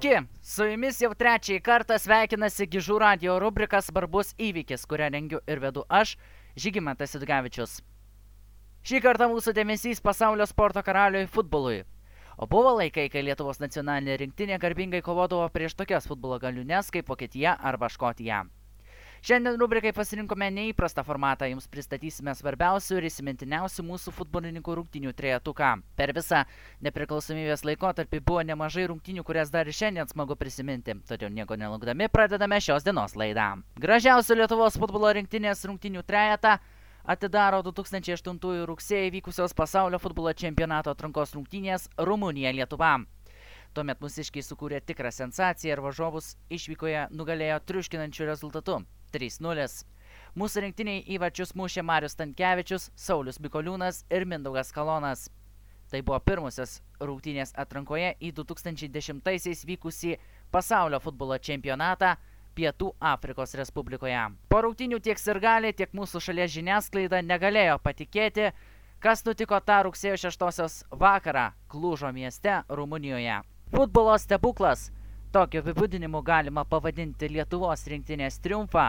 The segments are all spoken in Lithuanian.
Sveiki, su jumis jau trečiąjį kartą sveikinasi Gižų radio rubrikas Svarbus įvykis, kurią rengiu ir vedu aš, Žygimantas Idgavičius. Šį kartą mūsų dėmesys pasaulio sporto karaliui futbolui. O buvo laikai, kai Lietuvos nacionalinė rinktinė garbingai kovodavo prieš tokias futbolo galiūnes kaip Vokietija arba Škotija. Šiandien rubrikai pasirinkome neįprastą formatą, jums pristatysime svarbiausių ir įsimintiniausių mūsų futbolininkų rungtinių trejetuką. Per visą nepriklausomybės laikotarpį buvo nemažai rungtinių, kurias dar ir šiandien smagu prisiminti, todėl nieko nelaukdami pradedame šios dienos laidą. Gražiausių Lietuvos futbolo rinktinės rungtinių trejetą atidaro 2008 rugsėjai vykusios pasaulio futbolo čempionato atrankos rungtynės Rumunija-Lietuva. Tuomet mūsiškiai sukūrė tikrą sensaciją ir važiovus išvykoje nugalėjo triuškinančių rezultatų 3-0. Mūsų rinktiniai įvačius mušė Marius Tankievičius, Saulis Mikoliūnas ir Mindaugas Kalonas. Tai buvo pirmusios rungtynės atrankoje į 2010-aisiais vykusį pasaulio futbolo čempionatą Pietų Afrikos Respublikoje. Po rungtynių tiek sirgaliai, tiek mūsų šalies žiniasklaida negalėjo patikėti, kas nutiko tą rugsėjo 6 vakarą Klūžo mieste Rumunijoje. Futbolo stebuklas Tokiu apibūdinimu galima pavadinti Lietuvos rinktinės triumfą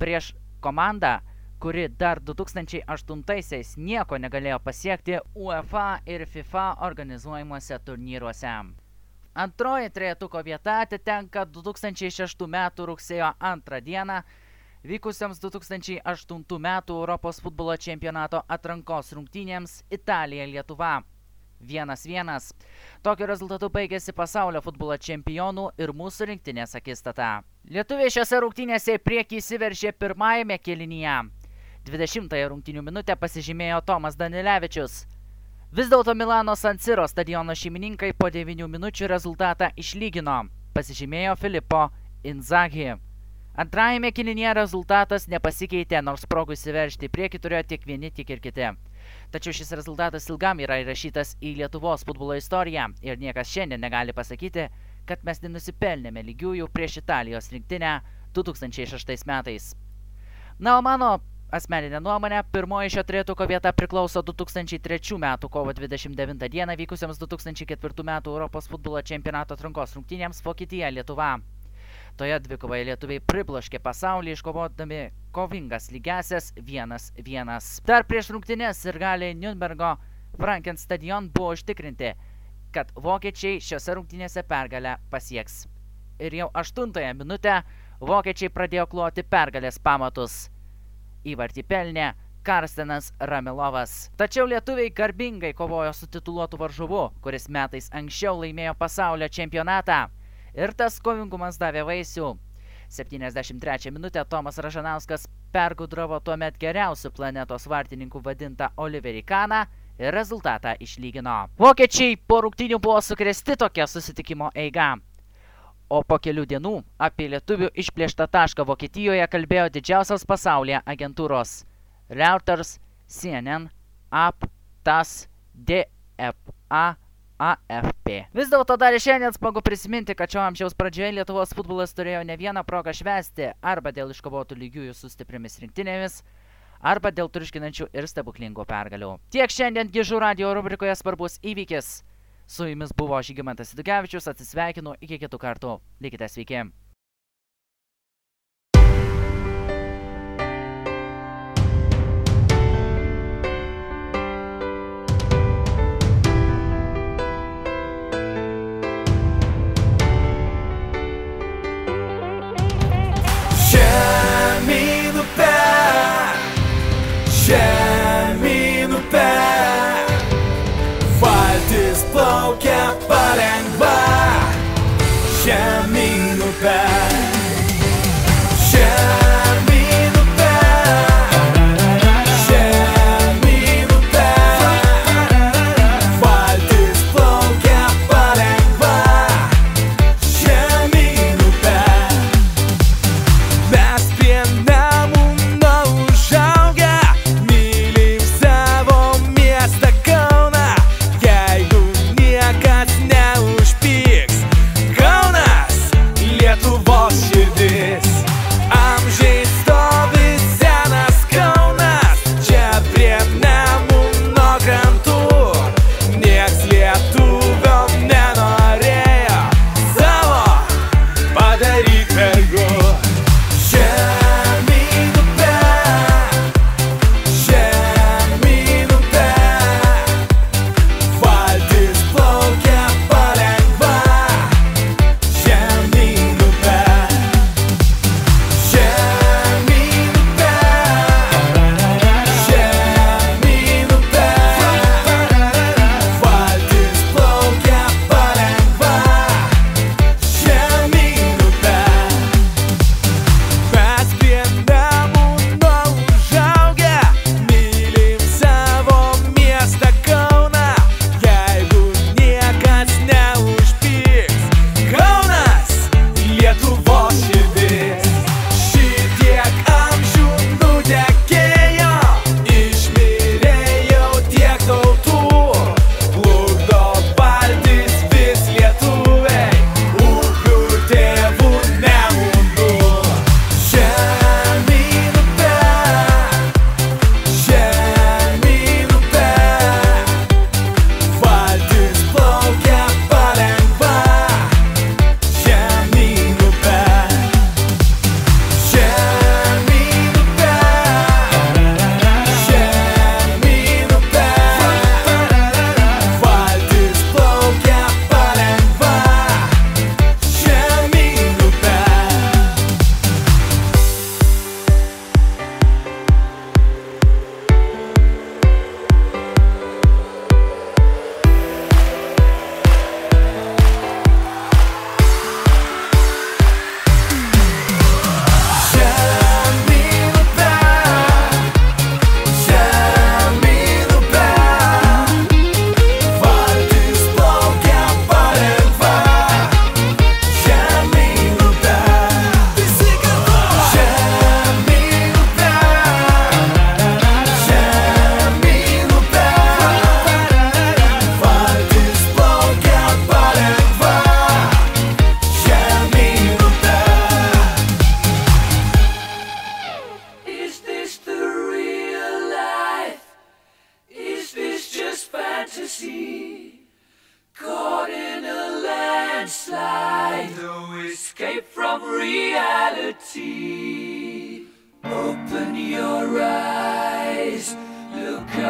prieš komandą, kuri dar 2008-aisiais nieko negalėjo pasiekti UEFA ir FIFA organizuojimuose turnyruose. Antroji trejetuko vieta atitenka 2006 m. rugsėjo 2 dieną vykusiams 2008 m. Europos futbolo čempionato atrankos rungtynėms Italija-Lietuva. 1-1. Tokiu rezultatu baigėsi pasaulio futbolo čempionų ir mūsų rinktinės akistata. Lietuviai šiose rungtynėse į priekį įsiveržė pirmajame kelinyje. 20-ąją rungtynių minutę pasižymėjo Tomas Danilevičius. Vis dėlto Milano San Siro stadiono šeimininkai po 9 minučių rezultatą išlygino. Pasižymėjo Filipo Inzaghi. Antrajame kelinyje rezultatas nepasikeitė, nors progų įsiveržti į priekį turėjo tiek vieni, tiek ir kiti. Tačiau šis rezultatas ilgam yra įrašytas į Lietuvos futbolo istoriją ir niekas šiandien negali pasakyti, kad mes nenusipelnėme lygiųjų prieš Italijos rinktinę 2006 metais. Na, o mano asmeninė nuomonė, pirmoji šio trejetuko vieta priklauso 2003 metų kovo 29 dieną vykusiams 2004 metų Europos futbolo čempionato atrankos rungtynėms Vokietija-Lietuva. Toje dvikovoje lietuviai pribloškė pasaulį iškovodami kovingas lygesias 1-1. Dar prieš rungtynės ir galiai Nürnbergo Franken stadion buvo užtikrinti, kad vokiečiai šiose rungtynėse pergalę pasieks. Ir jau aštuntąją minutę vokiečiai pradėjo kloti pergalės pamatus. Įvartį pelnė Karstenas Ramilovas. Tačiau lietuviai garbingai kovojo su tituluotu varžovu, kuris metais anksčiau laimėjo pasaulio čempionatą ir tas kovingumas davė vaisių. 73 minutę Tomas Ražanauskas pergudravo tuomet geriausių planetos vartininkų vadintą Oliverį Kaną ir rezultatą išlygino. Vokiečiai po rungtynių buvo sukresti tokia susitikimo eiga. O po kelių dienų apie lietuvių išplėštą tašką Vokietijoje kalbėjo didžiausios pasaulyje agentūros Reuters, CNN, AP, TAS, DFA AFP. Vis dėlto dar šiandien smagu prisiminti, kad šio amžiaus pradžioje Lietuvos futbolas turėjo ne vieną progą švesti arba dėl iškovotų lygiųjų su stipriamis rinktinėmis, arba dėl triuškinančių ir stebuklingų pergalių. Tiek šiandien Gižų radio rubrikoje svarbus įvykis. Su jumis buvo Žygimantas Idukevičius, atsisveikinu iki kitų kartų. Likite sveiki.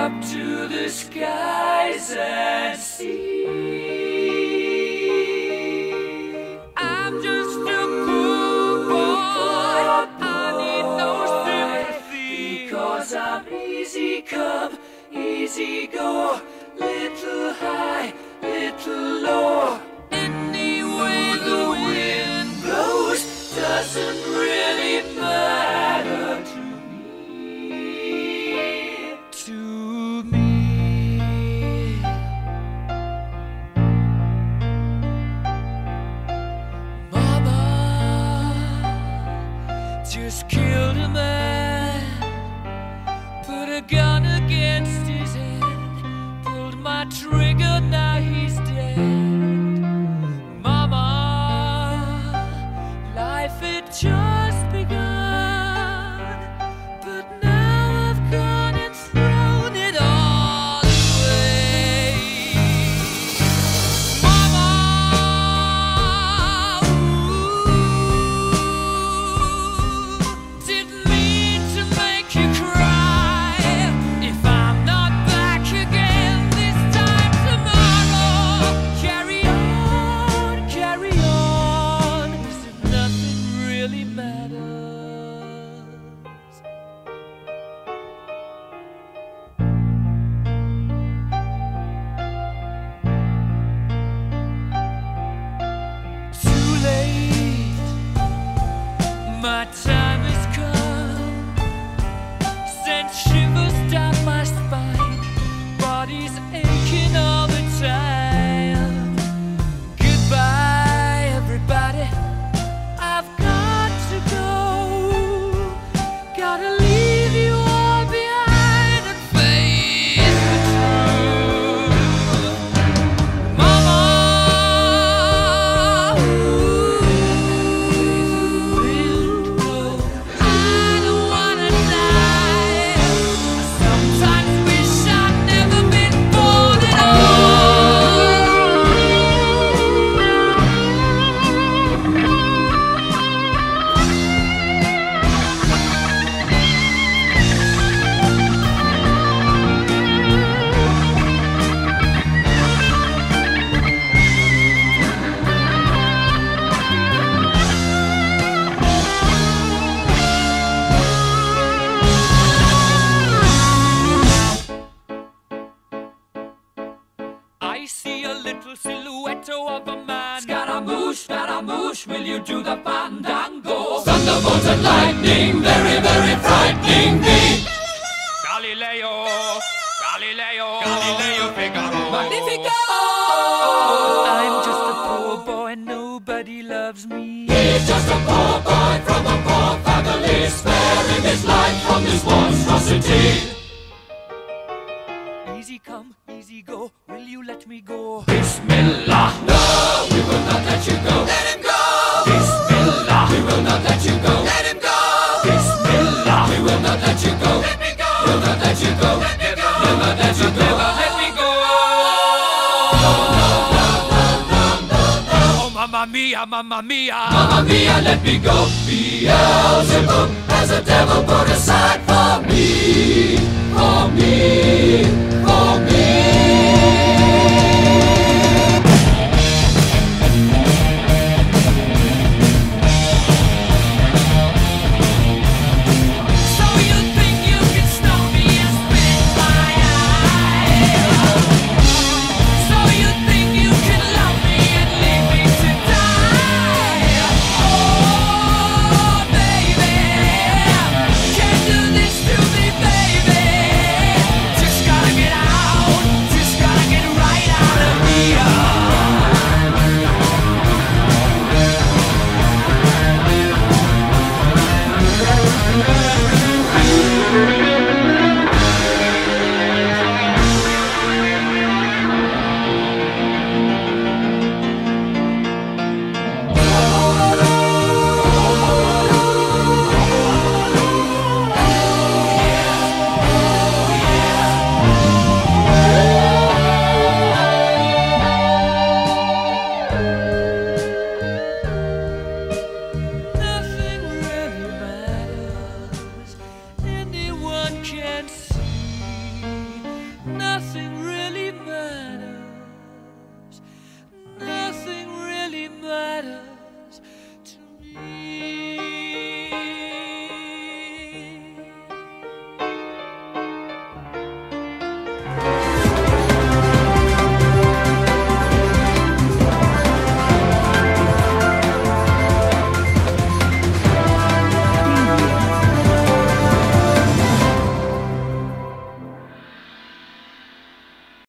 Up to the skies bodies Scaramouche, will you do the fandango? Thunderbolt and lightning, very, very frightening me. Galileo, Galileo, Galileo Figaro. Magnifico! I'm just a poor boy, nobody loves me. He's just a poor boy from a poor family, sparing his life from this monstrosity. Easy come, easy go. Will you let me go? Bismillah. No, we will not let you go. Let him go. Bismillah. We will not let you go. Let him go. Bismillah. We will not let you go. Let me go. We'll not let you go. Let me go. We'll not let you go. Never let me go. Oh, mamma mia, mamma mia. Mamma mia, let me go. Beelzebub has a devil put aside for me. For me.